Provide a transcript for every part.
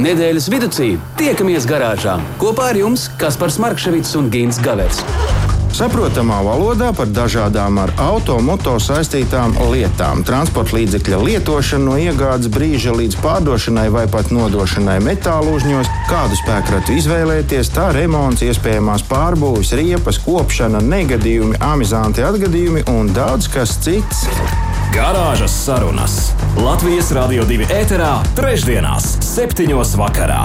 Nedēļas vidū tiekamies garāžā kopā ar jums Kaspars Markevits un Gins Gavets. Saprotamā valodā par dažādām ar automoto saistītām lietām, transporta līdzekļa lietošanu no iegādes brīža līdz pārdošanai vai pat nodošanai metālu uzņos, kādu spēkratu izvēlēties, tā remonts, iespējamās pārbūves, riepas, kopšana, negadījumi, amizanti atgadījumi un daudz kas cits. Garāžas sarunas Latvijas Rādio 2 ēterā, trešdienās, septiņos vakarā.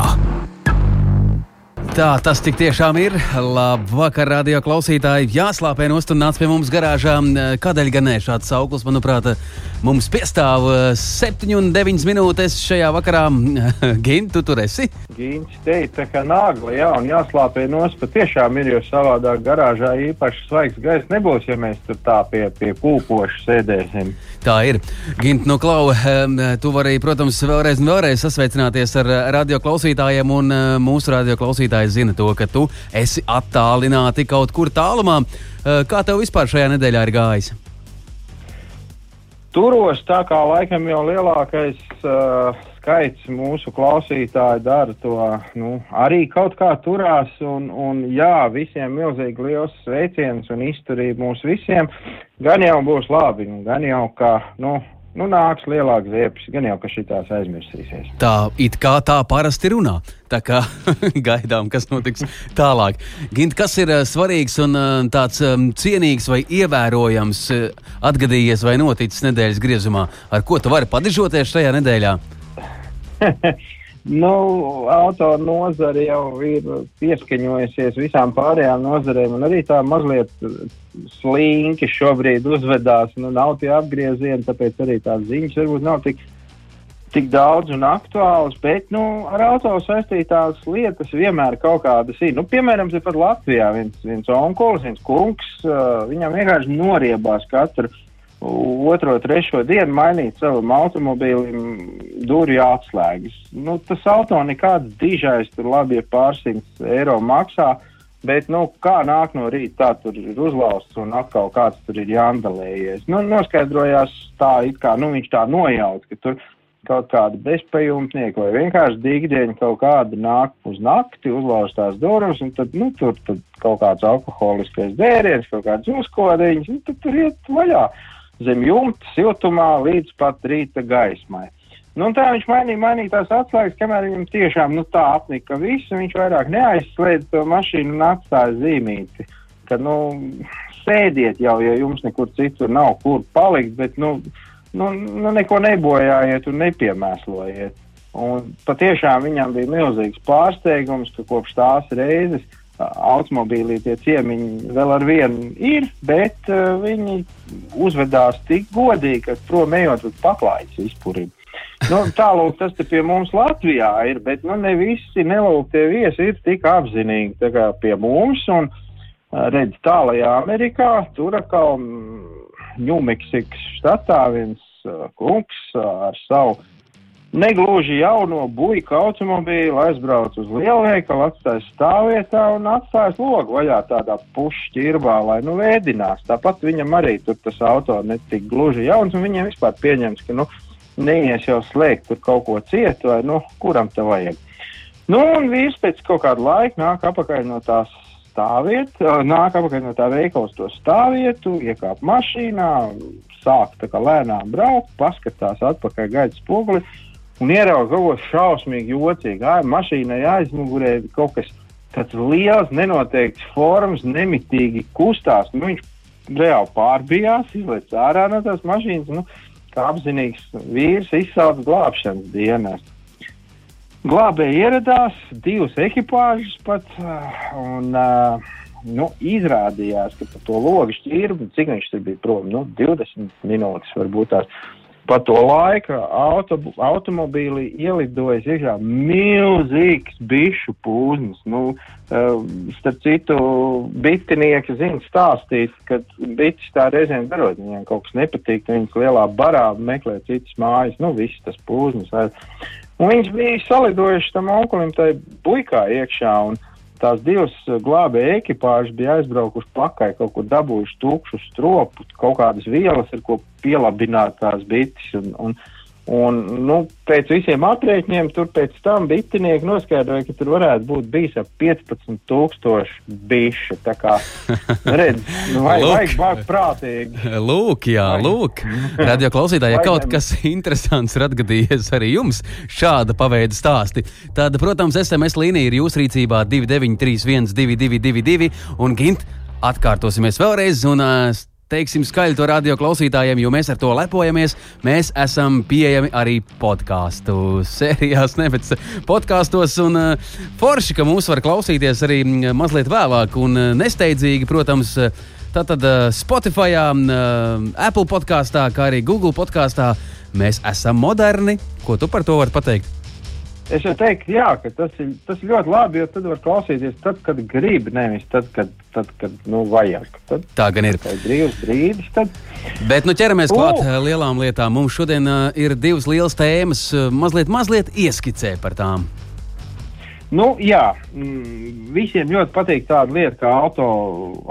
Tā tas tik tiešām ir. Labvakar, radio klausītāji. Jāslāpē nost un nāc pie mums garāžā. Kādēļ gan ne šāds sauklis, manuprāt, mums piestāv 7 un 9 minūtes šajā vakarā. Gint, tu tur esi? Gins teica, ka nāgla, jā, un jāslāpē nost patiešām ir, jo savādāk garāžā īpaši svaigs gaiss nebūs, ja mēs tur tā pie, pie kūpoša sēdēsim. Tā ir. Gint, no Klau, tu vari, protams, vēlreiz vēlreiz sasveicināties ar radio klausītājiem, un mūsu radio klausītāji zina to, ka tu esi attālināti kaut kur tālumā. Kā tev vispār šajā nedēļā ir gājis? Turos tā kā laikam jau lielākais uh, skaits mūsu klausītāju dara to, nu, arī kaut kā turās, un, un jā, visiem milzīgi liels sveiciens un izturība mums visiem. Gan jau būs labi, gan jau kā, nu, nu nāks lielāks ziepes, gan jau ka šitās aizmirsīsies. Tā it kā tā parasti runā. Tā kā gaidām, kas notiks tālāk. Gint, kas ir uh, svarīgs un uh, tāds um, cienīgs vai ievērojams atgadījies vai noticis nedēļas griezumā? Ar ko tu vari padižoties šajā nedēļā? nu, auto nozare jau ir pieskaņojusies visām pārējām nozarēm, un arī tā mazliet slinki šobrīd uzvedās. Nu, nav tie apgriezieni, tāpēc arī tās ziņas varbūt nav tik, tik daudz un aktuālas, bet nu, ar auto saistītās lietas vienmēr kaut kādas ir. Nu, piemēram, pat Latvijā viens, viens onkulis, viens kungs, uh, viņam vienkārši noriebās katru otro, trešo dienu mainīt savam automobīlim durvju atslēgas. Nu, tas auto nekāds dižais, tur labi ir pārsimts eiro maksā, bet, nu, kā nāk no rīta, tā tur ir uzlausts un atkal kāds tur ir jāndalējies. Nu, noskaidrojās tā, it kā, nu, viņš tā nojauc, ka tur kaut kādi bezpajumtnieki vai vienkārši dīgdieņi kaut kādi nāk uz nakti, uzlauž tās durvis, un tad, nu, tur tad kaut kāds alkoholiskais dzēriens, kaut kāds uzkodiņš, nu, tad tur iet vaļā zem jumta, siltumā līdz pat rīta gaismai. Nu, tā viņš mainīja, mainīja tās atslēgas, kamēr viņam tiešām nu, tā apnika visu. Viņš vairāk neaizslēdz to mašīnu un atstāja zīmīti. Ka, nu, sēdiet jau, ja jums nekur citur nav kur palikt, bet, nu, nu, nu neko nebojājiet un nepiemēslojiet. Un patiešām viņam bija milzīgs pārsteigums, ka kopš tās reizes automobīlī tie ciemiņi vēl ar vienu ir, bet uh, viņi uzvedās tik godīgi, ka prom ejot uz paklājas izpurību. Nu, Tālāk tas pie mums Latvijā ir, bet nu, ne visi nelūgtie viesi ir tik apzinīgi kā pie mums. Un, redz, tālajā Amerikā, tur atkal Ņūmeksikas štatā viens uh, kungs uh, ar savu negluži jauno buļbuļsu automobīlu, aizbrauc uz lielveikalu, atstāja stāvvietā un atstāja logu vaļā tādā pušķirbā, lai nu vēdinās. Tāpat viņam arī tur tas auto netika gluži jauns, un viņiem vispār pieņems, ka nu, neies jau slēgt tur kaut ko cietu, vai nu, kuram te vajag. Nu, un vīrs pēc kaut kāda laika nāk apakaļ no tās stāvvietas, nāk apakaļ no tā veikala uz to stāvvietu, iekāp mašīnā, sāk tā kā lēnām braukt, paskatās atpakaļ gaisa spoguli un ierauga kaut ko šausmīgi jocīgu. Ai, mašīnai aizmugurē kaut kas tāds liels, nenoteikts formas, nemitīgi kustās. Nu, viņš reāli pārbijās, izlaiž ārā no tās mašīnas. Nu, apzinīgs vīrs izsauc glābšanas dienas. Glābēji ieradās, divas ekipāžas pat, un uh, nu, izrādījās, ka pa to logu šķirbu, cik viņš tur bija prom, nu, 20 minūtes varbūt tās pa to laiku auto, automobīlī ielidojas iekšā milzīgs bišu pūznis. Nu, uh, starp citu, bitinieki zina stāstīt, ka bites tā reizēm darot, viņiem kaut kas nepatīk, viņas lielā barā meklē citas mājas, nu, viss tas pūznis. Un viņas bija salidojuši tam onkulim tai buikā iekšā. Un, uh, tās divas eh, glābēja ekipāžas bija aizbraukuši pakaļ, kaut kur dabūjuši tukšu stropu, kaut kādas vielas, ar ko pielabināt tās bites. Un, un, Un, nu, pēc visiem aprēķiniem, tur pēc tam bitinieki noskaidroja, ka tur varētu būt bijis ap 15,000 bišu. Tā kā, redz, nu, vajag, vajag bākt prātīgi. Lūk, jā, lūk. Radio klausītāji, ja kaut kas interesants ir atgadījies arī jums, šāda paveida stāsti, tad, protams, SMS līnija ir jūsu rīcībā 293, 222, un Gint, atkārtosimies vēlreiz. Un, ā, Teiksim skaļi to radio klausītājiem, jo mēs ar to lepojamies. Mēs esam pieejami arī podkāstu sērijās, nevis podkāstos. Un uh, forši, ka mūs var klausīties arī mm, mazliet vēlāk un uh, nesteidzīgi, protams. Tātad uh, Spotify, uh, Apple podkāstā, kā arī Google podkāstā mēs esam moderni. Ko tu par to vari pateikt? Es jau teiktu, jā, ka tas ir, tas ir ļoti labi, jo tad var klausīties tad, kad grib, nevis tad, kad, tad, kad nu, vajag. Tad, Tā gan ir. kad ir brīvs brīdis, tad Bet nu ķeramies O! klāt uh, lielām lietām. Mums šodien uh, ir divas lielas tēmas. Uh, mazliet, mazliet ieskicē par tām. Nu, jā, mm, visiem ļoti patīk tāda lieta kā auto,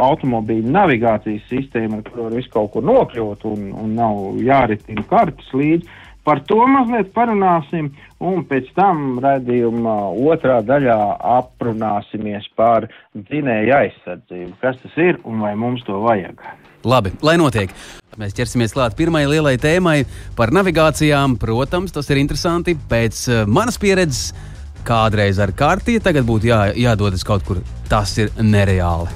automobīļa navigācijas sistēma, ar kuru var visu kaut kur nokļūt un, un nav jāritina kartes līdzi. Par to mazliet parunāsim, un pēc tam raidījuma otrā daļā aprunāsimies par dzinēju aizsardzību. Kas tas ir un vai mums to vajag? Labi, lai notiek. Mēs ķersimies klāt pirmajai lielai tēmai par navigācijām. Protams, tas ir interesanti. Pēc uh, manas pieredzes, kādreiz ar karti, tagad būtu jā, jādodas kaut kur. Tas ir nereāli.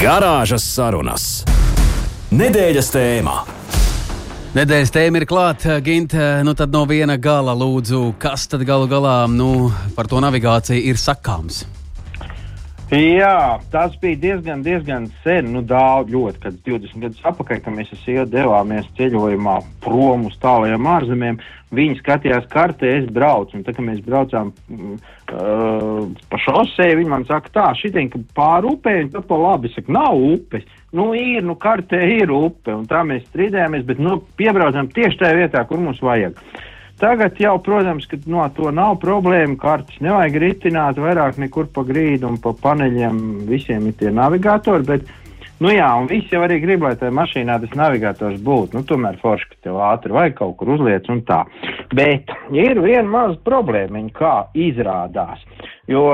Garāžas sarunas. Nedēļas tēmā. Nedēļas tēma ir klāta, Ginte. Nu tad no viena gala lūdzu, kas tad galu galā nu, par to navigāciju ir sakāms? Jā, tas bija diezgan, diezgan sen, nu daudz, ļoti, kad 20 gadus atpakaļ, kad mēs ar sievu devāmies ceļojumā prom uz tālajām ārzemēm. Viņi skatījās kartē, es braucu, un tā kā mēs braucām mm, uh, pa šosei, viņi man saka, tā, šitien, ka pāri upē, un tad pa labi saka, nav upes. Nu, ir, nu, kartē ir upe, un tā mēs strīdējāmies, bet, nu, piebraucam tieši tajā vietā, kur mums vajag. Tagad jau, protams, ka no to nav problēma. Kartes nevajag ritināt vairāk nekur pa grīdu un pa paneļiem. Visiem ir tie navigatori. Bet, nu jā, un visi jau arī grib, lai tajā mašīnā tas navigators būtu. Nu, tomēr forši, ka tev ātri vajag kaut kur uzliec un tā. Bet ir viena maza problēma, kā izrādās. Jo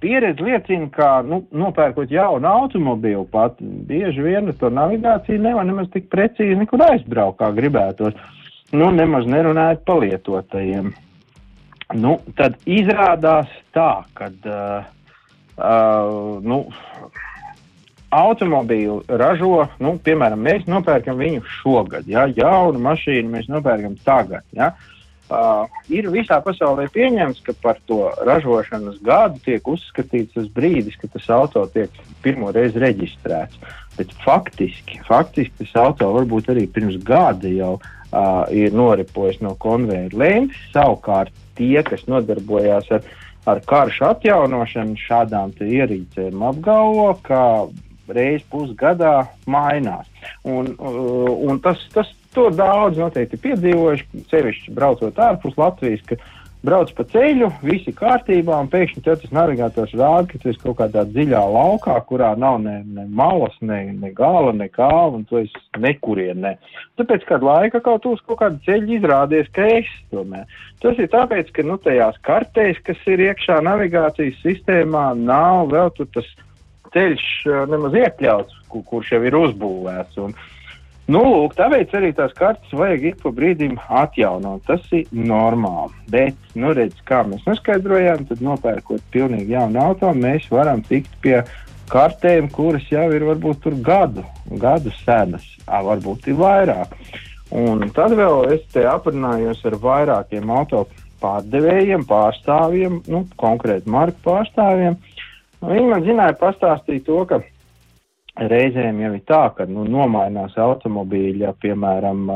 pieredze liecina, ka nu, nopērkot jaunu automobīlu, pat bieži vien to navigāciju nevar nemaz tik precīzi nekur aizbraukt, kā gribētos. Nu, nemaz nerunājot par lietotajiem. Nu, tad izrādās tā, ka uh, uh, nu, automobīlu ražo, nu, piemēram, mēs nopērkam viņu šogad, ja jaunu mašīnu mēs nopērkam tagad. Ja? Uh, ir visā pasaulē pieņemts, ka par to ražošanas gadu tiek uzskatīts tas brīdis, kad tas auto tiek pirmo reizi reģistrēts. Bet faktiski, faktiski tas auto varbūt arī pirms gada jau uh, ir noripojis no konveijera lentes. Savukārt tie, kas nodarbojās ar, ar karšu atjaunošanu, šādām ierīcēm apgalvo, ka reizi pusgadā mainās. Un, uh, un tas, tas to daudz noteikti piedzīvojuši, sevišķi braucot ārpus Latvijas, brauc pa ceļu, visi kārtībā, un pēkšņi tas navigators rāda, ka tu esi kaut kādā dziļā laukā, kurā nav ne, ne malas, ne, ne gala, ne kāva, un tu esi nekurienē. Tāpēc kādu laiku kaut uz kaut kādu ceļu izrādies, ka esi tomēr. Tas ir tāpēc, ka nu, tajās kartēs, kas ir iekšā navigācijas sistēmā, nav vēl tur tas ceļš nemaz iekļauts, kur, kurš jau ir uzbūvēts. Un, nu, lūk, tāpēc arī tās kartes vajag ik pa brīdim atjaunot. Tas ir normāli. Bet, nu, redz, kā mēs noskaidrojām, tad nopērkot pilnīgi jaunu auto, mēs varam tikt pie kartēm, kuras jau ir varbūt gadu, gadu senas, varbūt ir vairāk. Un tad vēl es te aprunājos ar vairākiem auto pārdevējiem, pārstāvjiem, nu, konkrēti marku pārstāvjiem. Viņi man zināja pastāstīt to, ka reizēm jau ir tā, ka nu, nomainās automobīļa, piemēram,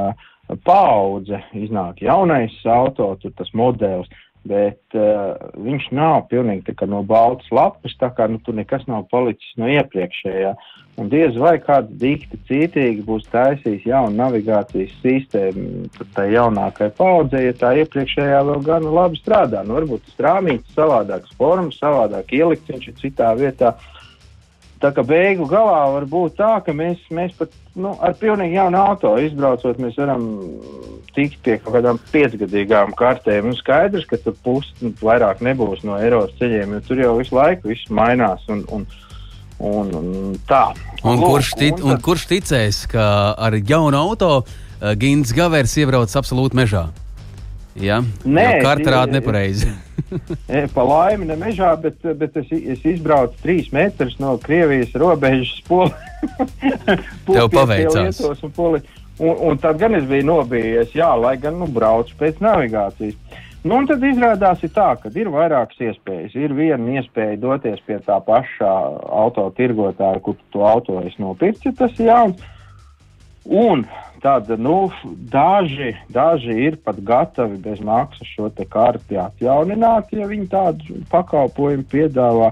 paudze, iznāk jaunais auto, tur tas modelis, bet uh, viņš nav pilnīgi no baltas lapas, tā kā nu, tur nekas nav palicis no iepriekšējā. Un diez vai kāds dikti cītīgi būs taisījis jaunu navigācijas sistēmu, tad tā jaunākai paudzei, ja tā iepriekšējā vēl gan labi strādā. Nu, varbūt tas rāmītis savādāks formas, savādāk ielikts viņš ir citā vietā. Tā kā beigu galā var būt tā, ka mēs, mēs pat nu, ar pilnīgi jaunu auto izbraucot, mēs varam tikt pie kaut kādām piecgadīgām kartēm. Un skaidrs, ka tur pusi nu, vairāk nebūs no Eiropas ceļiem, jo tur jau visu laiku viss mainās. Un, un, un, un tā. Un, Lūk, kurš, tic, un kurš ticēs, ka ar jaunu auto uh, Gins Gavers iebrauc absolūti mežā? Ja? Nē, Jau karta rāda nepareizi. Pa laimi, ne mežā, bet, bet es, es izbraucu trīs metrus no Krievijas robežas. Poli, Tev paveicās. Un, un, un tad gan es biju nobijies, jā, lai gan nu, braucu pēc navigācijas. Nu, un tad izrādās ir tā, ka ir vairākas iespējas. Ir viena iespēja doties pie tā pašā autotirgotāja, kur tu to auto esi nopircis, tas ir jauns. Un tad, nu, daži, daži ir pat gatavi bez maksas šo karti atjaunināt, ja viņi tādu pakalpojumu piedāvā.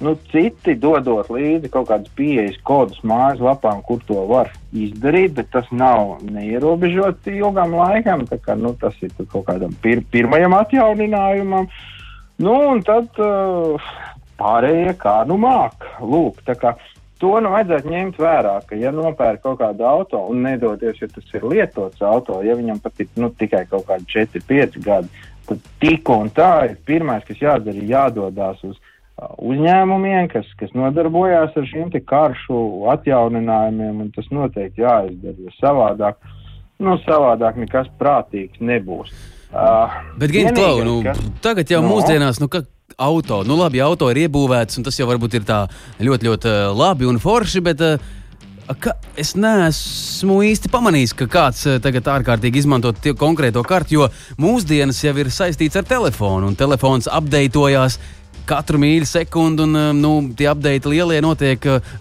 Nu, citi dodot līdzi kaut kādas pieejas kodus mājaslapām, kur to var izdarīt, bet tas nav neierobežots ilgam laikam. Kā, nu, tas ir kaut kādam pir pirmajam atjauninājumam. Nu, un tad uh, pārējie kā nu māk. Lūk, tā kā to nu vajadzētu ņemt vērā, ka, ja nopērk kaut kādu auto un nedoties, ja tas ir lietots auto, ja viņam pat ir nu, tikai kaut kādi 4, 5 gadi, tad tik un tā ir pirmais, kas jādara, ir jādodas uz uzņēmumiem, kas, kas nodarbojās ar šiem karšu atjauninājumiem, un tas noteikti jāizdara, jo savādāk, nu, savādāk nekas prātīgs nebūs. Uh, Bet, Gint, Klau, nu, kas- tagad jau No. mūsdienās, nu, ka auto, nu, labi, auto ir iebūvēts, un tas jau varbūt ir tā ļoti, ļoti uh, labi un forši, bet uh, ka, es neesmu īsti pamanījis, ka kāds uh, tagad ārkārtīgi izmanto konkrēto karti, jo mūsdienas jau ir saistīts ar telefonu, un telefons apdeitojās katru mīļu sekundi, un nu, tie apdeiti lielie notiek uh,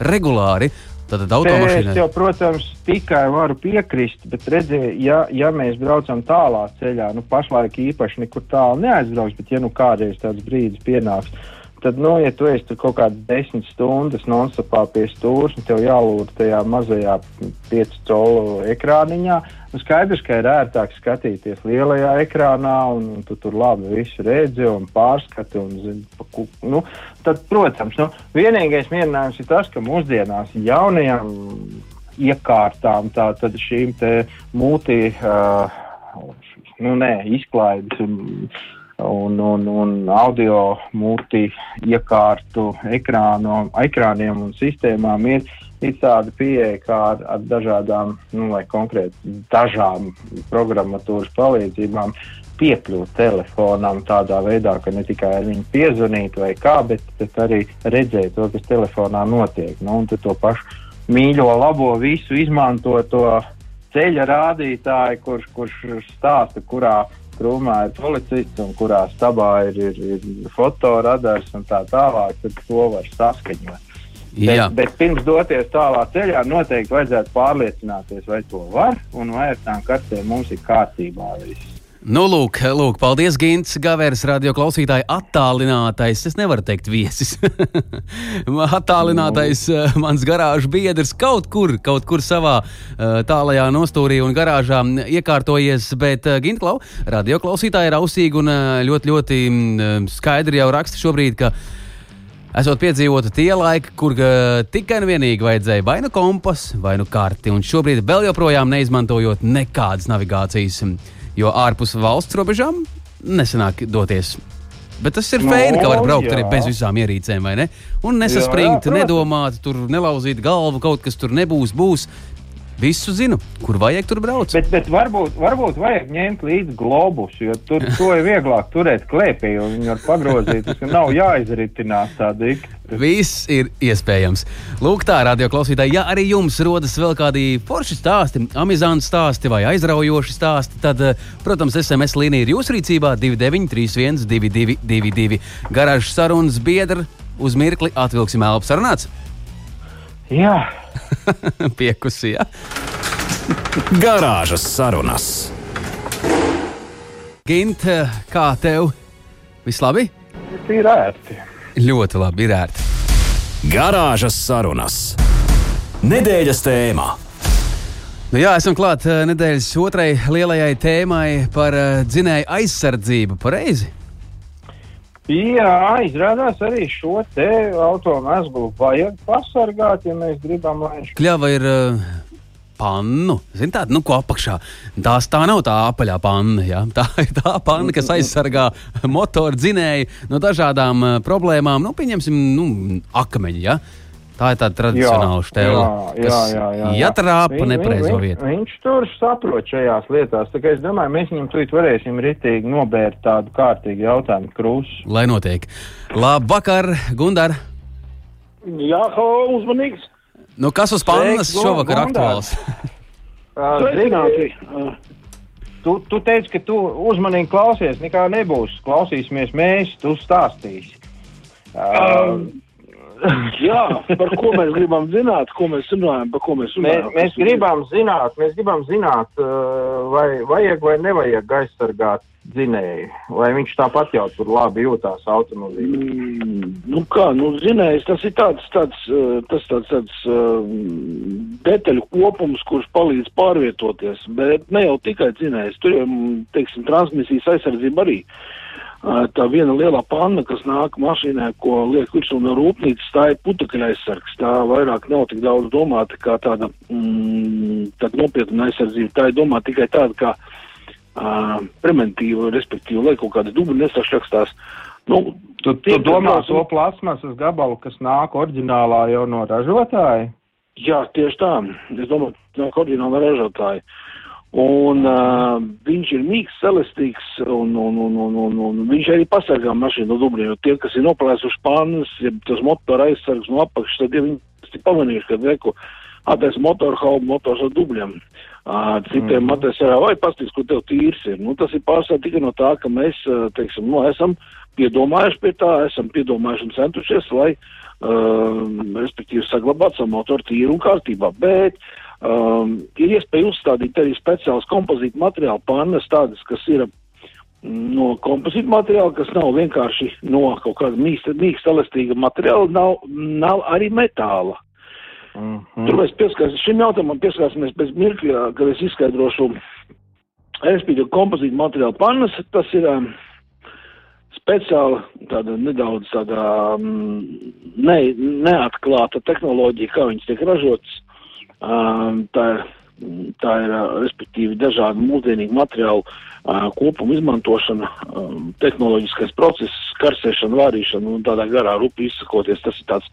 regulāri. Tātad Es automašīnai. jau, protams, tikai varu piekrist, bet redziet, ja, ja mēs braucam tālā ceļā, nu pašlaik īpaši nekur tālu neaizbrauks, bet ja nu kādreiz tāds brīdis pienāks, tad, nu, ja tu esi kaut kādas desmit stundas nonstopā pie stūres un tev jālūdz tajā mazajā 5 colu ekrāniņā, nu skaidrs, ka ir ērtāk skatīties lielajā ekrānā un, un tu tur labi visu redzi un pārskati un zini, pa nu, tad, protams, nu, vienīgais mierinājums ir tas, ka mūsdienās jaunajām iekārtām, tātad šīm te multi, uh, nu nē, izklaides un, un, un, un audio multi iekārtu ekrāno, ekrāniem un sistēmām ir, ir tāda pieeja kā ar, ar dažādām, nu, vai konkrēti dažām programmatūras palīdzībām piekļūt telefonam tādā veidā, ka ne tikai ar viņu piezvanīt vai kā, bet, bet arī redzēt to, kas telefonā notiek. Nu, un to pašu mīļo, labo visu izmanto to ceļa rādītāju, kurš, kurš stāsta, kurā krūmā ir policists un kurā stabā ir, ir, ir fotoradars un tā tālāk, tad to var saskaņot. Jā. Bet, bet pirms doties tālā ceļā, noteikti vajadzētu pārliecināties, vai to var un vai ar tām kartēm mums ir kārtībā viss. Nu, lūk, lūk, paldies, Gins, Gavērs, radio klausītāji, attālinātais. Es nevaru teikt, viesis. attālinātais uh, mans garāžas biedrs kaut kur, kaut kur savā uh, tālajā nostūrī un garāžā mm, iekārtojies. Bet uh, Gins, Klau, radio klausītāji ir ausīgi un ļoti, ļoti mm, skaidri jau raksta šobrīd, ka Esot piedzīvota tie laiki, kur uh, tikai un vienīgi vajadzēja vai nu kompasu, vai nu karti, un šobrīd vēl joprojām neizmantojot nekādas navigācijas, jo ārpus valsts robežām nesenāk doties. Bet tas ir No, feini, ka var braukt arī jā. bez visām ierīcēm, vai ne? Un nesaspringt, Jā, jā, nedomāt, tur nelauzīt galvu, kaut kas tur nebūs, būs. Visu zinu, kur vajag tur braukt. Bet, bet varbūt, varbūt vajag ņemt līdzi globus, jo tur to ir vieglāk turēt klēpī, jo viņi var pagrozīt. Tas nav jāizritinās tā dikti. Viss ir iespējams. Lūk, tā radio klausītāji, ja arī jums rodas vēl kādi forši stāsti, amizanti stāsti vai aizraujoši stāsti, tad, eh, protams, SMS līnija ir jūsu rīcībā 2931, 222, garāžas sarunas biedra. Uz mirkli atvilksim elpu sarunāts. Jā, Piekusi, ja? Garāžas sarunas. Gint, eh, kā tev? Viss labi? ir ērti. Ļoti labi, ir ērti. Garāžas sarunas. Nedēļas tēmā. Nu jā, esam klāt eh, nedēļas otrai lielajai tēmai par uh, dzinēju aizsardzību. Pareizi? Jā, izrādās arī šo te automēslu vajag pasargāt, ja mēs gribam, lai viņš Kļava ir uh, pannu. Zini, tāda, nu, ko apakšā. Tās tā nav tā apaļā panna. Ja? Tā ir tā panna, kas aizsargā motoru dzinēju no dažādām uh, problēmām. Nu, pieņemsim, nu, akmeņi. Ja? Tā ir tāda tradicionāla stela, jā, jā, jā, jā, jā. ietrāpa Viņ- nepareizo viņ- vietu. Viņš tur saprot šajās lietās. Tā kā es domāju, mēs viņam tūlīt varēsim ritīgi nobērt tādu kārtīgu jautājumu krusu. Lai notiek. Labvakar, Gundar! Jā, halo, uzmanīgs. Nu, kas uz pannas šovakar Gundar. aktuāls? Sveicināti. Uh, Tu, tu teici, ka tu uzmanīgi klausies, nekā nebūs. Klausīsimies mēs, tu stāstīsi. Uh, jā, par ko mēs gribam zināt, ko mēs runājam, par ko mēs Mēs, runājam. mēs gribam zināt, mēs gribam zināt, uh, vai vajag vai nevajag aizsargāt dzinēju, vai viņš tāpat jau tur labi jūtās automobīlī. Mm, nu kā, nu zinājis, tas ir tāds, tāds, uh, tas tāds, tāds uh, detaļu kopums, kurš palīdz pārvietoties, bet ne jau tikai zinājis, tur ir, mm, teiksim, transmisijas aizsardzība arī. Uh, Tā viena lielā panna, kas nāk mašīnā, ko liek virsū no rūpnīcas, tā ir putekļa aizsargs. Tā vairāk nav tik daudz domāta kā tāda, mm, tāda nopietna aizsardzība. Tā ir domāta tikai tāda kā uh, preventīva, respektīvi, lai kaut kāda dubļa nesašrakstās. Nu, Tu, tu domā to plasmasas gabalu, kas nāk oriģinālā jau no ražotāja? Jā, tieši tā. Es domāju, ka no koordināla ražotāja. Un uh, viņš ir mīgs, elastīgs, un, un, un, un, un, un viņš arī pasargā mašīnu no dubļiem. Tie, kas ir noplēsuši pannas, ja tas motora aizsargs no apakšas, tad ja viņi ir pamanījuši, ka reku atais motoru haubu motors ar dubļiem. Uh, citiem mm. atais arī, vai pastīst, kur tev tīrs ir. Nu, tas ir pārstāv tikai no tā, ka mēs, uh, teiksim, nu, esam piedomājuši pie tā, esam piedomājuši un centušies, lai, uh, respektīvi, saglabātu savu motoru tīru un kārtībā. Bet um, ir iespēja uzstādīt arī speciāls kompozīta materiāla pannas, tādas, kas ir mm, no kompozīta materiāla, kas nav vienkārši no kaut kāda mīksta, mīksta elastīga materiāla, nav, nav arī metāla. Mm Mm. Tur mēs pieskarsimies šim jautājumam, pieskarsimies pēc mirkļa, kad es izskaidrošu, respektīvi, kompozīta materiāla pannas, tas ir um, speciāla, tāda nedaudz tāda um, ne, neatklāta tehnoloģija, kā viņas tiek ražotas. Um, tā ir, tā ir, uh, respektīvi, dažādu mūsdienīgu materiālu uh, kopumu izmantošana, tehnoloģiskais process, karsēšana, vārīšana un tādā garā rupi izsakoties. Tas ir tāds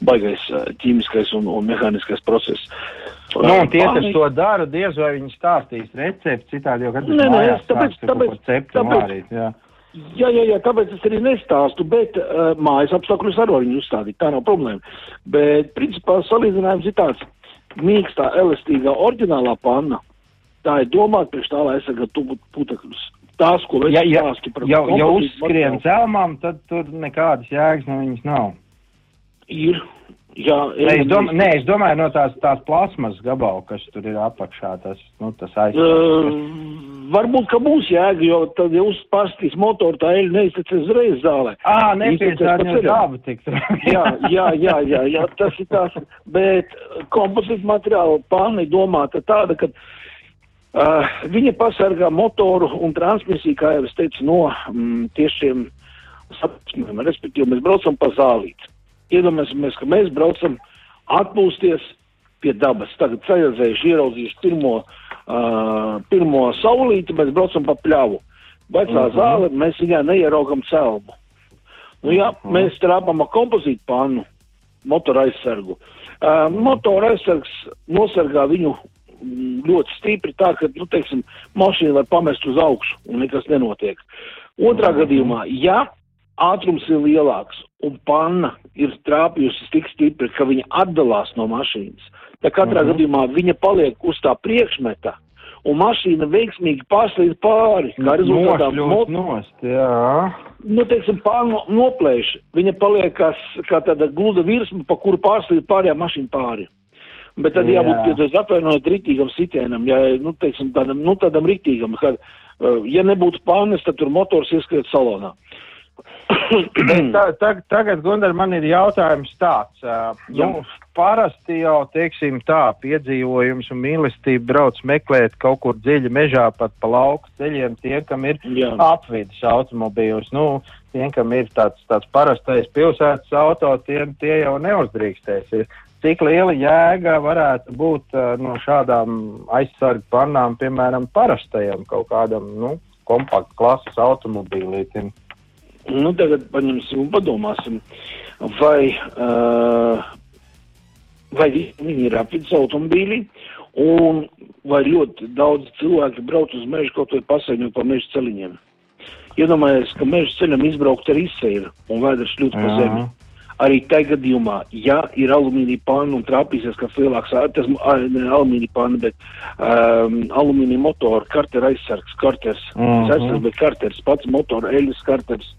baigais uh, ķīmiskais un, un mehāniskais process. Nu, un tie, kas to dara, diez vai viņi stāstīs recepti citādi, jo, nē, mājās tāpēc- tur kaut ko tāpēc- cept un tāpēc- vārīt, jā. Jā, jā, jā, tāpēc es arī nestāstu, bet uh, mājas apstākļus arī viņu uzstādīt, tā nav problēma. Bet, principā, salīdzinājums ir tāds, mīkstā, elastīgā, oriģinālā panna, tā ir domāta priekš tā, lai aizsargātu putekļus. Tās, ko es Ja, ja, stāstu par ja, ja kompozītu uzskrien celmām, tad tur nekādas jēgas no viņas nav. ir, jā, Nē, es, dom, nē, es domāju no tās, tās plasmas gabalu, kas tur ir apakšā, tas, nu, tas Uh, aizsargs. varbūt, ka būs jēga, jo tad, ja uzpārstīs motoru, tā eļļa neiztecēs uzreiz zālē. Ā, nepieciešams dabu tik jā, jā, jā, jā, jā, tas ir tās, bet kompozīta materiāla plāna ir domāta tāda, ka uh, viņa pasargā motoru un transmisiju, kā jau es teicu, no mm, tiešiem sapņiem, respektīvi mēs braucam pa zālīti. Iedomāsimies, ka mēs braucam atpūsties pie dabas. Tagad sajazējuši, ieraudzījuši pirmo, uh, pirmo saulīti, mēs braucam pa pļavu. Vecā uh -huh. zāle, mēs viņā neieraugam celmu. Nu, jā, mēs strāpam ar kompozītu pannu, motora aizsargu. Uh, motora aizsargs nosargā viņu mm, ļoti stipri tā, ka, nu, teiksim, mašīna var pamest uz augšu un nekas nenotiek. Otrā gadījumā, ja ātrums ir lielāks un panna ir trāpījusi tik stipri, ka viņa atdalās no mašīnas, tad katrā gadījumā viņa paliek uz tā priekšmeta un mašīna veiksmīgi pārslīd pāri. Kā rezultātā mot- nost, jā. nu, teiksim, pārno, noplēš. Viņa paliek kā, s- kā tāda gluda virsma, pa kuru pārslīd pārējā mašīna pāri. Bet tad Jā. jābūt pie atvainojot rītīgam sitienam, ja, nu, teiksim, tādam, nu, tādam rītīgam, kad, uh, ja nebūtu pannes, tad tur motors ieskriet salonā. Bet tā, tā, tagad, Gunār, man ir jautājums tāds. Uh, nu, parasti jau, teiksim, tā piedzīvojums un mīlestība brauc meklēt kaut kur dziļi mežā, pat pa lauku ceļiem, tie, kam ir Jā. apvidus automobīļus. Nu, tiem, kam ir tāds, tāds parastais pilsētas auto, tie, tie jau neuzdrīkstēsies. Cik liela jēga varētu būt uh, no šādām aizsargu pannām, piemēram, parastajam kaut kādam, nu, kompaktu klases automobīlītim? Nu, tagad paņemsim un padomāsim, vai, uh, vai vi- viņi ir apvidus automobīļi, un vai ļoti daudz cilvēki brauc uz mežu kaut vai pasaņot pa mežu celiņiem. Iedomājieties, ka meža ceļam izbraukt ar izseiru un vēders šļūt pa Jā. Arī tajā gadījumā, ja ir alumīnija panna un trāpīsies kāds lielāks, tas ne alumīnija panna, bet um, alumīnija motora, kartera aizsargs, karters, Mhm. mm aizsargs, bet karters, pats motora, eļas karters,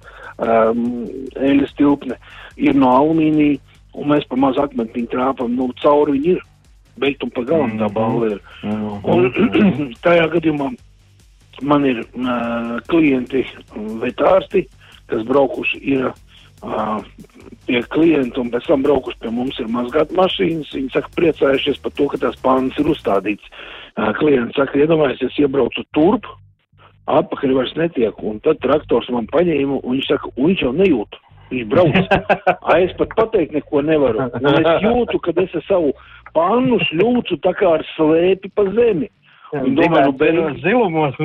um, eļas tilpne ir no alumīnija, un mēs pa mazu akmentiņu trāpam, nu, cauri viņi ir. Beigt un pa galam tā balva ir. Un tajā gadījumā man ir uh, klienti, vetārsti, kas braukuši ir uh, pie klienta un pēc tam braukuši pie mums ir mazgāt mašīnas. Viņi saka, priecājušies par to, ka tās pānas ir uzstādīts. Uh, klients saka, iedomājieties, es iebraucu turp, atpakaļ vairs netiek, un tad traktors man paņēma, un viņš saka, un viņš jau nejūt. Viņš brauc. A, es pat pateikt neko nevaru. Un es jūtu, ka es ar savu pannu šļūcu tā kā ar slēpi pa zemi. Un domāju, nu, bērns, zilumos.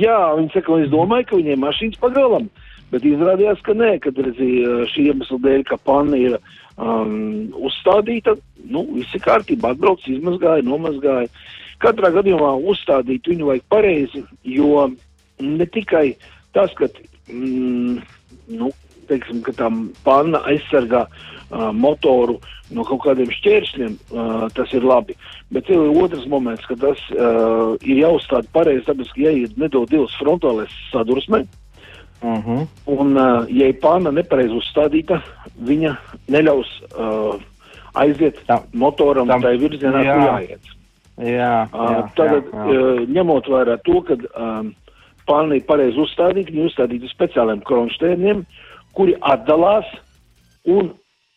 Jā, viņi saka, es domāju, ka viņiem mašīnas pagalam. Bet izrādījās, ka nē, kad redzīja šī iemesla dēļ, ka panna ir um, uzstādīta, nu, viss ir kārtībā, atbrauc, izmazgāja, nomazgāja. Katrā gadījumā uzstādīt viņu vajag pareizi, jo ne tikai tas, ka, mm, nu, teiksim, ka tā panna aizsargā uh, motoru no kaut kādiem šķēršļiem, uh, tas ir labi. Bet ir otrs moments, ka tas uh, ir jāuzstāda pareizi, tāpēc, ka ja ir nedod divas frontālēs sadursmē, Uh -huh. un uh, ja ir panna nepareizi uzstādīta, viņa neļaus uh, aiziet Tam- motoram tam- tai virzienā, jā. kur jāiet. Jā, jā, Uh, Tagad, jā, jā. uh, ņemot vērā to, ka um, panna ir pareizi uzstādīta, viņa uzstādīta uz speciāliem kronšteiniem, kuri atdalās un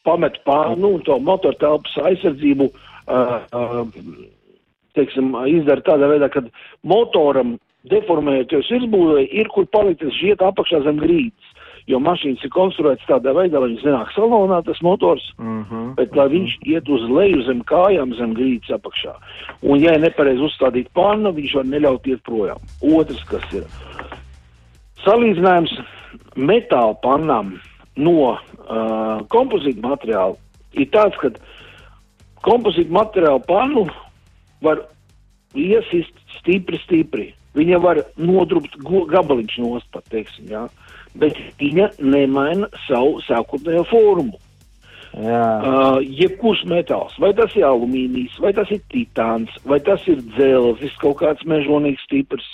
pamet pānu un to motortelpas aizsardzību, uh, uh, teiksim, izdara tādā veidā, ka motoram deformējoties izbūvē ir, kur palikt tas žiet apakšā zem grīdas. Jo mašīnas ir konstruētas tādā veidā, lai viņas nenāk salonā, tas motors, Mhm. bet lai viņš iet uz leju zem kājām, zem grīdas apakšā. Un, ja ir nepareizi uzstādīta panna, viņš var neļaut iet projām. Otrs, kas ir salīdzinājums metāla pannām no uh, kompozīta materiāla, ir tāds, ka kompozīta materiāla pannu var iesist stipri, stipri. Viņa var nodrupt go- gabaliņš nost pat, teiksim, jā. Bet viņa nemaina savu sākotnējo formu. jā. Uh, jebkurš metāls, vai tas ir alumīnijs, vai tas ir titāns, vai tas ir dzelzis, kaut kāds mežonīgs stiprs.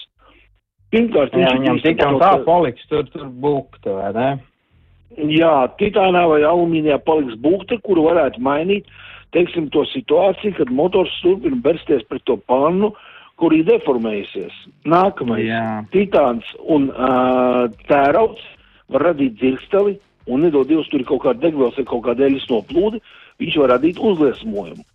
Pirmkārt, jā viņam ir tik un izstrādāts- tā paliks tur, tur būkta, vai ne? Jā, titānā vai alumīnijā paliks būkte, kuru varētu mainīt, teiksim, to situāciju, kad motors turpina bersties pret to pannu, kur ir deformējusies. Nākamais titāns un uh, tērauds var radīt dzirksteli, un nedod Dievs, tur ir kaut kāda degvielas vai kaut kāda eļas noplūde, viņš var radīt uzliesmojumu.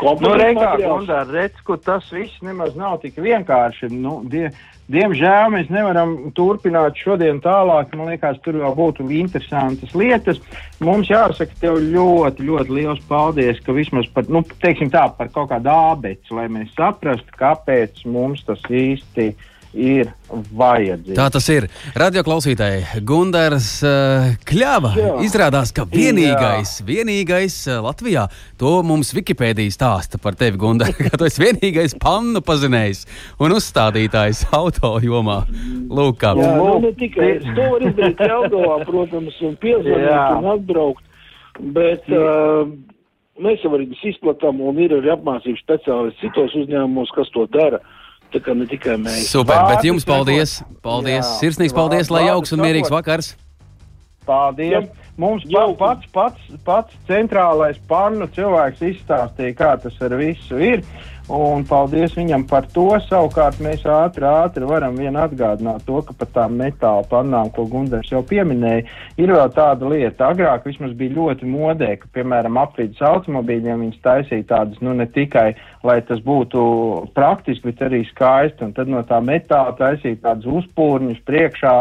Nu, Reikā, Gundār, redz, tas viss nemaz nav tik vienkārši. Nu, die, diemžēl mēs nevaram turpināt šodien tālāk. Man liekas, tur vēl būtu interesantas lietas. Mums jāsaka tev ļoti, ļoti liels paldies, ka vismaz par, nu, tā, par kaut kādu ābeci, lai mēs saprastu, kāpēc mums tas īsti ir vajadzīgs. Tā tas ir. Radio klausītāji, Gunārs uh, Kļava. Jā. Izrādās, ka vienīgais, vienīgais uh, Latvijā, to mums Wikipēdija stāsta par tevi, Gunārs, ka tu esi vienīgais pannu pazinējs un uzstādītājs auto jomā. Lūk, kā. Jā, nu, ne tikai to var izdarīt Jelgavā, protams, un piezvanīt Jā. un atbraukt, bet uh, mēs jau arī izplatām un ir arī apmācību speciālisti citos uzņēmumos, kas to dara. Tā kā ne tikai mēs. Super, bet Vārdi jums paldies. Paldies. Jā. Sirsnīgs paldies, lai Vārdi jauks un mierīgs vakars. Paldies! Jā. Mums pa, pats, pats, pats centrālais pannu cilvēks izstāstīja, kā tas ar visu ir. Un paldies viņam par to. Savukārt mēs ātri, ātri varam vien atgādināt to, ka par tām metāla pannām, ko Gunārs jau pieminēja, ir vēl tāda lieta. Agrāk vismaz bija ļoti modē, ka, piemēram, aprītas automobīļiem viņas taisīja tādas, nu, ne tikai, lai tas būtu praktiski, bet arī skaisti. Un tad no tā metāla taisīja tādus uzpūrņus priekšā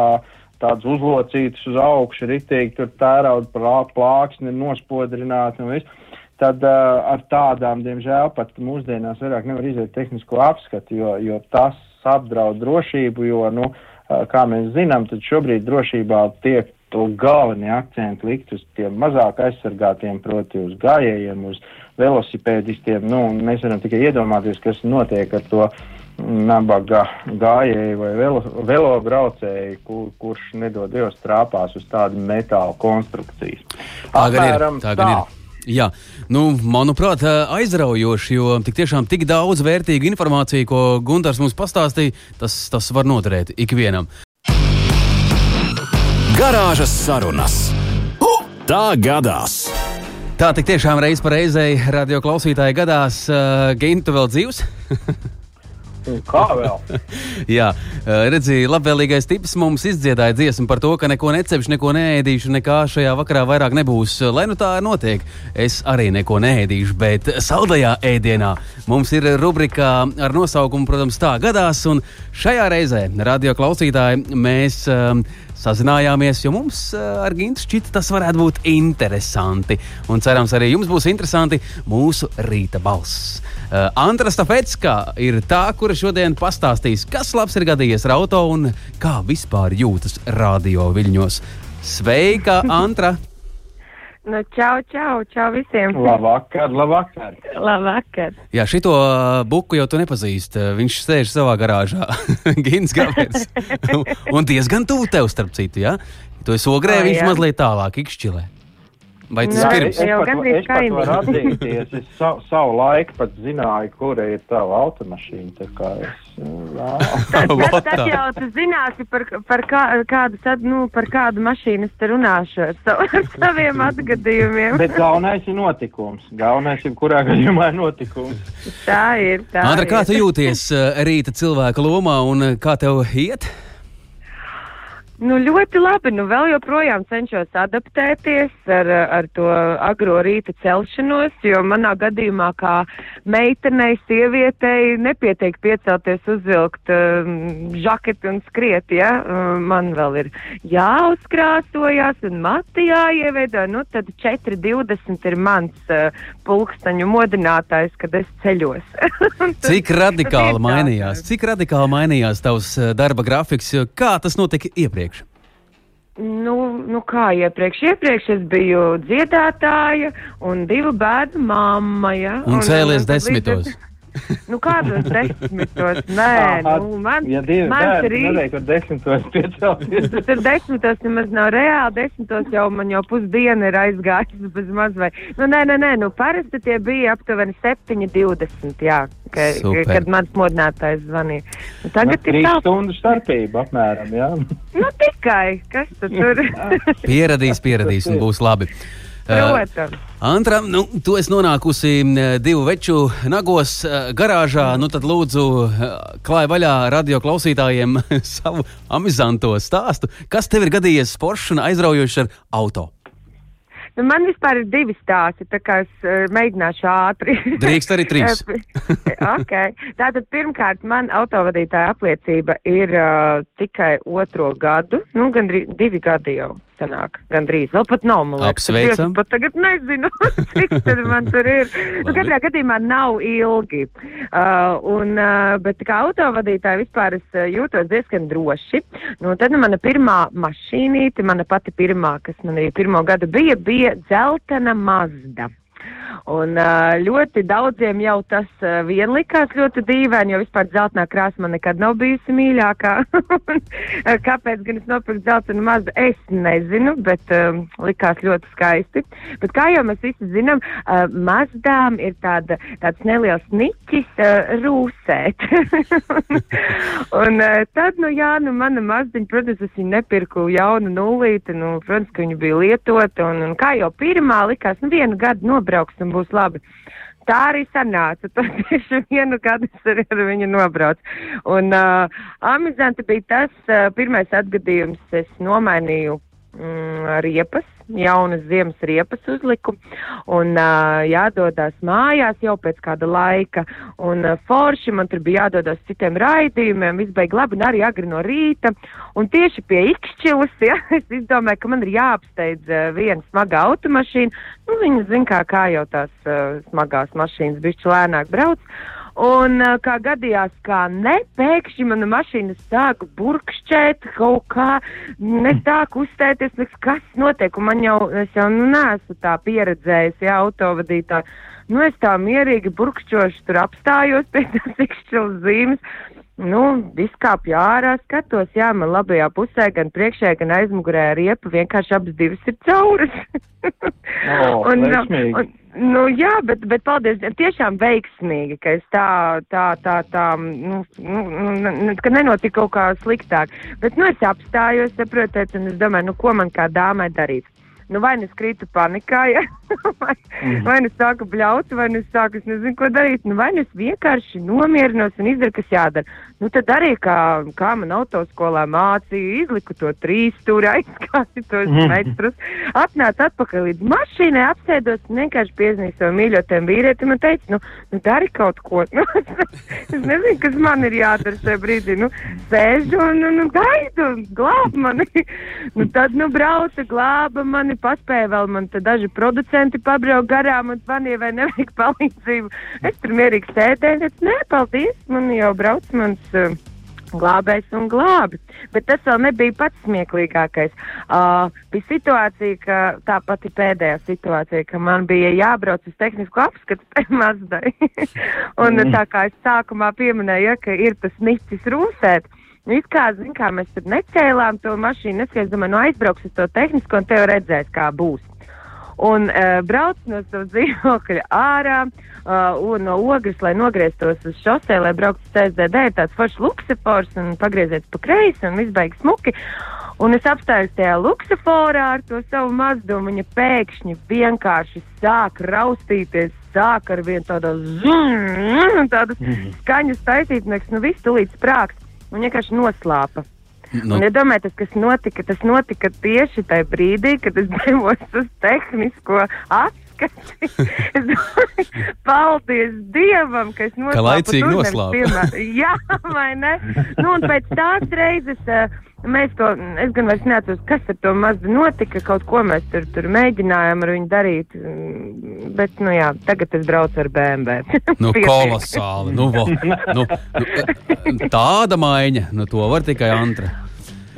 tāds uzlocīts uz augšu, ritīgi tur tērauda plāksni, nospodrināti un viss tad uh, ar tādām, diemžēl, pat mūsdienās vairāk nevar iziet tehnisko apskatu, jo, jo tas apdraud drošību, jo, nu, uh, kā mēs zinām, tad šobrīd drošībā tiek to galvenie akcenti likt uz tiem mazāk aizsargātiem, proti uz gājējiem, uz velosipēdistiem. Nu, mēs varam tikai iedomāties, kas notiek ar to nabaga gājēju vai velo, velo braucēju, kur, kurš nedod Dievs trāpās uz tādu metāla konstrukcijas. Tā gan ir. Tā gan ir. Jā, nu, manuprāt, aizraujoši, jo tik tiešām tik daudz vērtīgu informāciju, ko Gunārs mums pastāstīja, tas, tas var noderēt ikvienam. Garāžas sarunas. Tā gadās! Tā tik tiešām reiz pa reizei radio klausītāji gadās, uh, Gintu vēl dzīvs. Kā vēl? Jā, redziet, labvēlīgais tips mums izdziedāja dziesmu par to, ka neko necepšu, neko neēdīšu, nekā šajā vakarā vairāk nebūs. Lai nu tā notiek, es arī neko neēdīšu, bet saldajā ēdienā mums ir rubrika ar nosaukumu, protams, tā gadās. Un šajā reizē, radio klausītāji, mēs um, sazinājāmies, jo mums ar Gintu šķita tas varētu būt interesanti. Un cerams, arī jums būs interesanti mūsu rīta balss. Uh, Antra Stafetska ir tā, kura šodien pastāstīs, kas labs ir gadījies ar auto un kā vispār jūtas radio viļņos. Sveika, Antra! Nu, čau, čau, čau visiem! Labvakar, labvakar! Labvakar! Jā, šito buku jau tu nepazīsti. Viņš sēž savā garāžā, Gins Gavers. un diezgan tuvu tev, starp citu, jā? Ja? Tu esi ogrē, oh, viņš jā. mazliet tālāk, ikšķilē. Vai tas ir pirms? Pat varu atzīties, es savu, savu laiku pat zināju, kura ir tava automašīna. Tā kā es, tad, tad, jau tu zināsi, par, par, kā, kādu, tad, nu, par kādu mašīnu es te runāšu ar, savu, ar saviem atgadījumiem. Bet galvenais ir notikums. Galvenais ir kurā gadījumā ir notikums. Tā ir. Tā Andra, ir. kā tu jūties eh, rīta cilvēka lomā un eh, kā tev iet? Nu, ļoti labi. Nu, vēl joprojām cenšos adaptēties ar, ar to agro rīta celšanos, jo manā gadījumā, kā meitenei, sievietei, nepietiek piecelties, uzvilkt um, žaketi un skriet. Ja? Um, man vēl ir jāuzkrāsojas un mati jāieveido. Nu, tad 4.20 ir mans uh, pulksteņu modinātājs, kad es ceļos. Cik radikāli mainījās? Cik radikāli mainījās tavs uh, darba grafiks? Kā tas notika iepriekš? Nu, nu kā iepriekš? Iepriekš es biju dziedātāja un divu bērnu mamma. Ja? Un, un cēlies desmitos. Līdz, Nu, kādos desmitos? Nē, Aha, nu, man, ja divi mans bērni nevajag ar desmitos piecelties. Tur desmitos nemaz nav reāli, desmitos jau man jau pusdiena ir aizgājusi bez maz vai. Nu, nē, nē, nē, nu, parasti tie bija aptuveni 7.20, jā, ka, Super. kad mans modinātājs zvanīja. Nu, tagad Nu, ir tā. stundu starpība apmēram, jā. Nu, tikai, kas tu tur? Pieradīs, pieradīs un būs labi. Uh, Protams. Antra, nu, tu esi nonākusi divu veču nagos uh, garāžā. Nu, tad lūdzu, uh, klāj vaļā radio klausītājiem savu amizanto stāstu. Kas tev ir gadījies foršs un aizraujošs ar auto? Nu, man vispār ir divi stāsti, tā kā es uh, mēģināšu ātri. Drīkst arī trīs. okay. Tātad pirmkārt, man autovadītāja apliecība ir uh, tikai otro gadu, nu, gandrīz divi gadi jau sanāk, gandrīz. Vēl pat nav, man liekas. Apsveicam. Es pat tagad nezinu, cik tur man tur ir. nu, katrā gadījumā nav ilgi. Uh, un, uh, bet kā autovadītāja vispār es uh, jūtos diezgan droši. Nu, tad nu, mana pirmā mašīnīte, mana pati pirmā, kas man arī pirmo gadu bija, bija dzeltena Mazda. Un ļoti daudziem jau tas vien likās ļoti dīvaini, jo vispār dzeltenā krāsa man nekad nav bijusi mīļākā. Kāpēc gan es nopirku dzeltenu mazu, es nezinu, bet um, likās ļoti skaisti. Bet kā jau mēs visi zinām, uh, mazdām ir tāda, tāds neliels niķis uh, rūsēt. un uh, tad, nu jā, nu mana mazdiņa, protams, es viņu nepirku jaunu nulīti, nu, protams, ka viņa bija lietota. Un, un kā jau pirmā likās, nu vienu gadu nobrauks un būs labi. tā arī sanāca. Tad tieši vienu gadu es ar viņu nobraucu. Un uh, amizanti bija tas uh, pirmais atgadījums. Es nomainīju mm, riepas, jaunas ziemas riepas uzliku un uh, jādodas mājās jau pēc kāda laika. Un uh, forši man tur bija jādodas citiem raidījumiem, viss beig labi un arī agri no rīta. Un tieši pie ikšķilas, ja, es izdomāju, ka man ir jāapsteidz uh, viena smaga automašīna. Nu, viņa zin kā, kā jau tās uh, smagās mašīnas bišķi lēnāk brauc. Un uh, kā gadījās, kā ne, pēkšņi mana mašīna sāka burkšķēt kaut kā, nesāk uzstēties, nekas, kas notiek, un man jau, es jau nu, neesmu tā pieredzējis, jā, autovadītāji. Nu, es tā mierīgi burkšķoši tur apstājos pie tās ikšķilas zīmes. Nu, izkāpju ārā, skatos, jā, man labajā pusē, gan priekšē, gan aizmugurē riepa, vienkārši abas divas ir cauras. O, un, veiksmīgi. un, nu, jā, bet, bet paldies, tiešām veiksmīgi, ka es tā, tā, tā, tā, nu, nu, nu, nu, ka nenotika kaut kā sliktāk. Bet, nu, es apstājos, saprotiet, un es domāju, nu, ko man kā dāmai darīt. Nu, vai nu es krītu panikā, ja? vai, mm. vai nu es sāku bļaut, vai nu es sāku, es nezinu, ko darīt. Nu, vai nu es vienkārši nomierinos un izdaru, kas jādara. Nu, tad arī, kā, kā man autoskolā mācīja, izliku to trīs stūri, aizskāti tos Mm. meistrus, atnācu atpakaļ līdz mašīnai, apsēdos un vienkārši piezīmēju savu mīļotajam vīrietim un teicu, nu, nu dari kaut ko. Nu, es nezinu, kas man ir jādara šajā brīdī. Nu, sēžu un, un, un gaidu, glāb mani. nu, tad, nu, brauca, glāba mani, paspēja vēl man te daži producenti pabraukt garām un zvanīja, vai nevajag palīdzību. Es tur mierīgi sēdēju, teicu, nē, paldies, man jau brauc mans. Uh, glābējs un glābi. Bet tas vēl nebija pats smieklīgākais. Uh, bija situācija, ka tā pati pēdējā situācija, ka man bija jābrauc uz tehnisku apskatu mazdai. un mm. tā kā es sākumā pieminēju, ja, ka ir tas nicis rūsēt. Nu, it kā, zin, kā mēs tur necēlām to mašīnu, es, domāju, nu aizbrauks uz to tehnisko un tev redzēs, kā būs. Un uh, brauc no savas dzīvokļa ārā uh, un no ogres, lai nogrieztos uz šosei, lai brauktu uz CSDD, tāds foršs luksefors un pagrieziet pa kreisi un viss beigas smuki. Un es apstājos tajā luksusforā ar to savu mazdumu. Viņa pēkšņi vienkārši sāk raustīties, sāk ar vienu tādu zunu, tādas skaņas taisīt, un es nu visu tulīt sprāks. Un vienkārši noslāpa. Nu, Un iedomājieties, kas notika. Tas notika tieši tajā brīdī, kad es devos uz tehnisko atskati. Paldies Dievam, ka es noslēpu. Ka laicīgi pirmā. Jā, vai ne? Nu, un pēc tās reizes. Uh, Mēs to, es gan vairs neatceros, kas ar to mazu notika, kaut ko mēs tur, tur mēģinājām ar viņu darīt, mm, bet, nu jā, tagad es braucu ar BMW. nu kolosāli. Nu, vo, nu, nu, tāda maiņa, nu, to var tikai antra.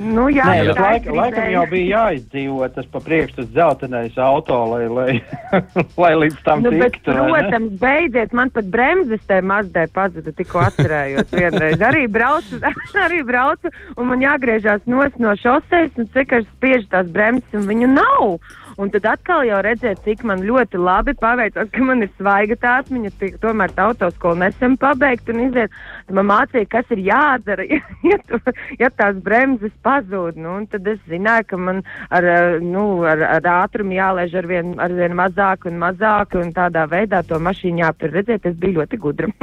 Nu jā, Nē, bet bet tā laik, laikam jau bija jāizdzīvo tas pa priekšu, tas dzeltenais auto, lai, lai, lai līdz tam Nu, bet, tiktu. ne? protams, beidziet, man pat bremzes tajā mazdē pazuda, tikko atcerējos vienreiz. Arī braucu, arī braucu, un man jāgriežās nos no šoseis, un cik es spiežu tās bremzes, un viņu nav. Un tad atkal jau redzēt, cik man ļoti labi paveicās, ka man ir svaiga tā atmiņa, tomēr tā autoskolu nesen pabeigt un iziet. Tad man mācīja, kas ir jādara, ja, tu, ja tās bremzes pazūd. Nu, tad es zināju, ka man ar, eh, nu, ar, ar ātrumu jālaiž ar vien, ar vien mazāk un mazāk, un tādā veidā to mašīnu jāaptur. Redziet, es biju ļoti gudra.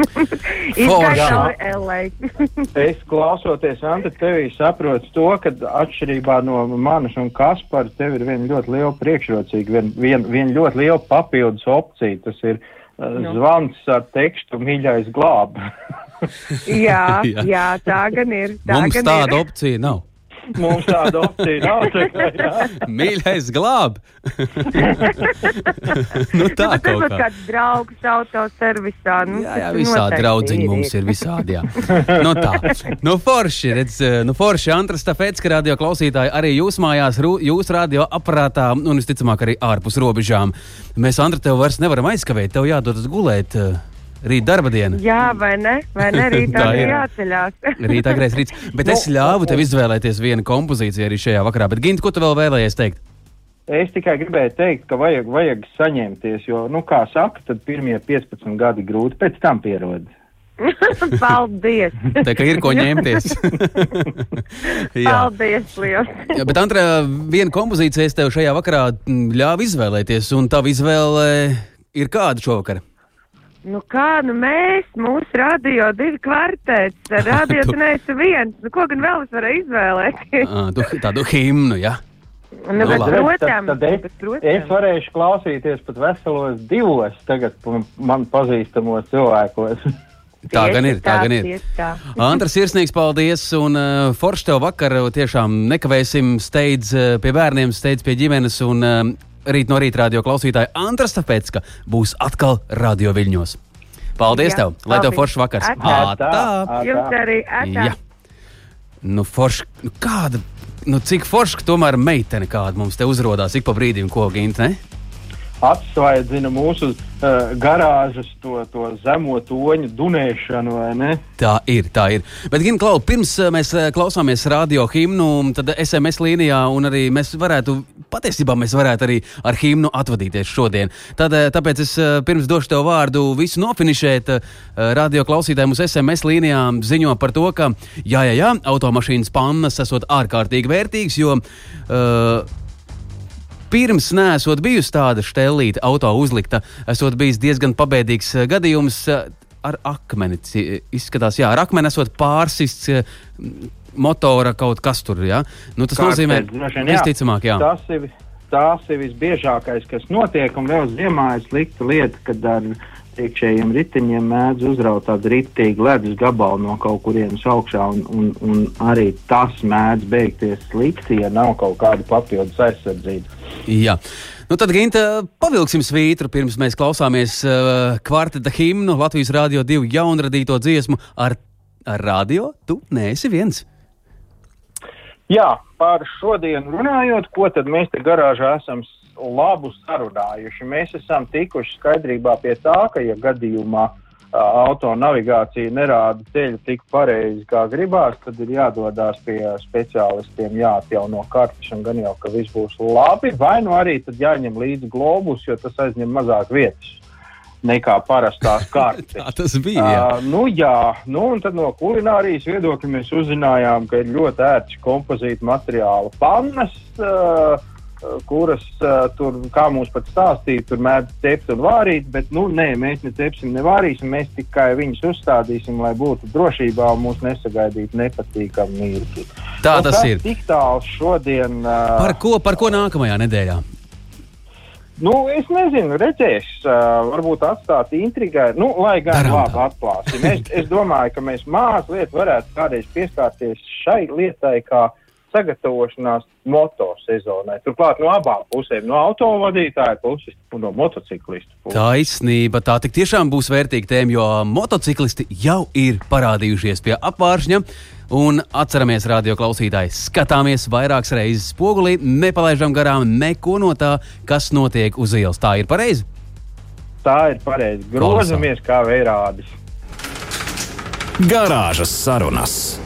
Es klausoties, Anta, tevī saprotu to, ka atšķirībā no manas un Kaspara, tev ir viena ļoti liela priekšrocīga, viena vien, vien ļoti liela papildus opcija. Tas ir uh, Nu. zvans ar tekstu mīļais glāb. jā, Jā. jā, tā gan ir. Tā Mums gan tāda ir. opcija nav. Mums tāda opcija nav. Mīļais glāb! nu, tā Nu, kaut kā. kāds draugs autoservisā. Nu, Jā, jā, visādi draudziņi mums ir visādi. Jā. nu, tā. Nu, forši, redz, nu, forši, Antras Tāpēc, ka radio klausītāji arī jūs mājās, ru- jūs radio aparātā un visticamāk arī ārpus robežām. Mēs, Andra, tev vairs nevaram aizkavēt, tev jādodas gulēt. eh, Rīt darba diena. Jā, vai ne? Vai ne? Rītā Tā ir. jāceļās. Rīt agrais rīts. Bet es ļāvu tev izvēlēties vienu kompozīciju arī šajā vakarā. Bet, Gint, ko tu vēl vēlējies teikt? Es tikai gribēju teikt, ka vajag, vajag saņemties, jo, nu, kā saka, tad pirmie 15 gadi grūti, pēc tam pierod. Paldies! Tā kā ir ko ņemties. Jā. Paldies, liels! Jā, bet, Antra, viena kompozīcija es tev šajā vakarā mm, ļāvu izvēlēties, un tava izvēle ir kāda šovakar? Nu kā, nu mēs, mūsu radio divi kvartets, radio tu neesi viens, nu ko gan vēl es varēju izvēlēties? Ah, tu, tādu himnu, jā. Nu, bet, labi. protams, tad, tad es, bet, protams. es varēšu klausīties pat veselos divos tagad man pazīstamos cilvēkos. Tā Tieši gan ir, tā gan ir. tā. Antras sirsnīgs paldies, un uh, forši tev vakar tiešām nekavēsim steidz uh, pie bērniem, steidz pie ģimenes, un uh, rīt no rīta radio klausītāji Antras, tāpēc, ka būs atkal radio viļņos. Paldies Jā, tev, lai tev labi. foršs vakars. Atā. Ātā! Jums arī atā. Jā. Nu, forši, nu, kāda, nu, cik forši, ka tomēr meitene kāda mums te uzrādās ik pa brīdim, ko gint, ne? Atsvaidzina mūsu uh, garāžas to, to zemo toņu dunēšanu? Tā ir, tā ir. Bet, Gina, Klau, pirms uh, mēs uh, klausāmies radio himnu, tad SMS līnijā, un arī mēs varētu, patiesībā mēs varētu arī ar himnu atvadīties šodien. Tad, tāpēc es pirms došu tev vārdu visu nofinišēt. Radio klausītājiem uz SMS līnijām ziņo par to, ka jā, jā, jā, automašīnas pannas esot ārkārtīgi vērtīgas, jo uh, Pirms nesot bijusi tāda štelīta auto uzlikta, esot bijis diezgan pabēdīgs eh, gadījums eh, ar akmeni. Ci- Izskatās, jā, ar akmeni esot pārsists eh, motora kaut kas tur. Ja? Nu, tas Kārtēs, nozīmē, jā. visticamāk, jā. Tas ir, tas ir visbiežākais, kas notiek, un vēl ziemā ir slikta lieta, kad ar iekšējiem riteņiem mēdz uzraut tādu ritīgu ledus gabalu no kaut kurienes augšā, un, un, un arī tas mēdz beigties slikti, ja nav kaut kāda papildus aizsardzība. Jā. Nu, tad, Ginte, pavilksim svītru, pirms mēs klausāmies uh, kvarteta himnu Latvijas Rādio 2 jaunradīto dziesmu ar, ar radio. Tu neesi viens. Jā, par šodienu runājot, ko tad mēs te garāžā esam labu sarunājuši. Mēs esam tikuši skaidrībā pie tā, ka, ja gadījumā ā, auto navigācija nerāda ceļu tik pareizi, kā gribās, tad ir jādodas pie speciālistiem, jāatjauno kartes, un gan jau, ka viss būs labi, vai nu arī tad jāņem līdzi globus, jo tas aizņem mazāk vietas nekā parastās kartes. Tā tas bija. Jā. Uh, nu, jā, nu, un tad no kulinārijas viedokļa mēs uzzinājām, ka ir ļoti ērts kompozīta materiāla pannas, uh, kuras uh, tur, kā mums pat stāstīja, tur mēdz cept un vārīt, bet, nu, nē, mēs ne cepsim, ne vārīsim, mēs tikai viņus uzstādīsim, lai būtu drošībā un mūs nesagaidītu nepatīkami mirkli. Tā Nu, tas ir. Tik tālu šodien. Uh, Par ko, par ko nākamajā nedēļā? Nu, es nezinu, redzēs, uh, varbūt atstāt intrigai, nu, lai gan Darām labi atklāsim. Es, es domāju, ka mēs mazliet varētu kādreiz pieskārties šai lietai, kā sagatavošanās motosezonai. Turklāt no abām pusēm, no autovadītāja puses un no motociklistu puses. Taisnība, tā tik tiešām būs vērtīga tēma, jo motociklisti jau ir parādījušies pie apvāršņa. Un atceramies, radio klausītāji, skatāmies vairākas reizes spogulī, nepalaidām garām neko no tā, kas notiek uz ielas. Tā ir pareizi. Tā ir pareizi. Grozamies kā vērādis. Garāžas sarunas.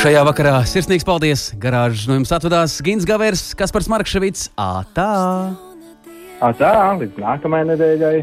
Šajā vakarā sirsnīgs paldies! Garāžas no jums atvadās Gins Gavers, Kaspars Markševits. Ātā! Tā, līdz nākamajai nedēļai.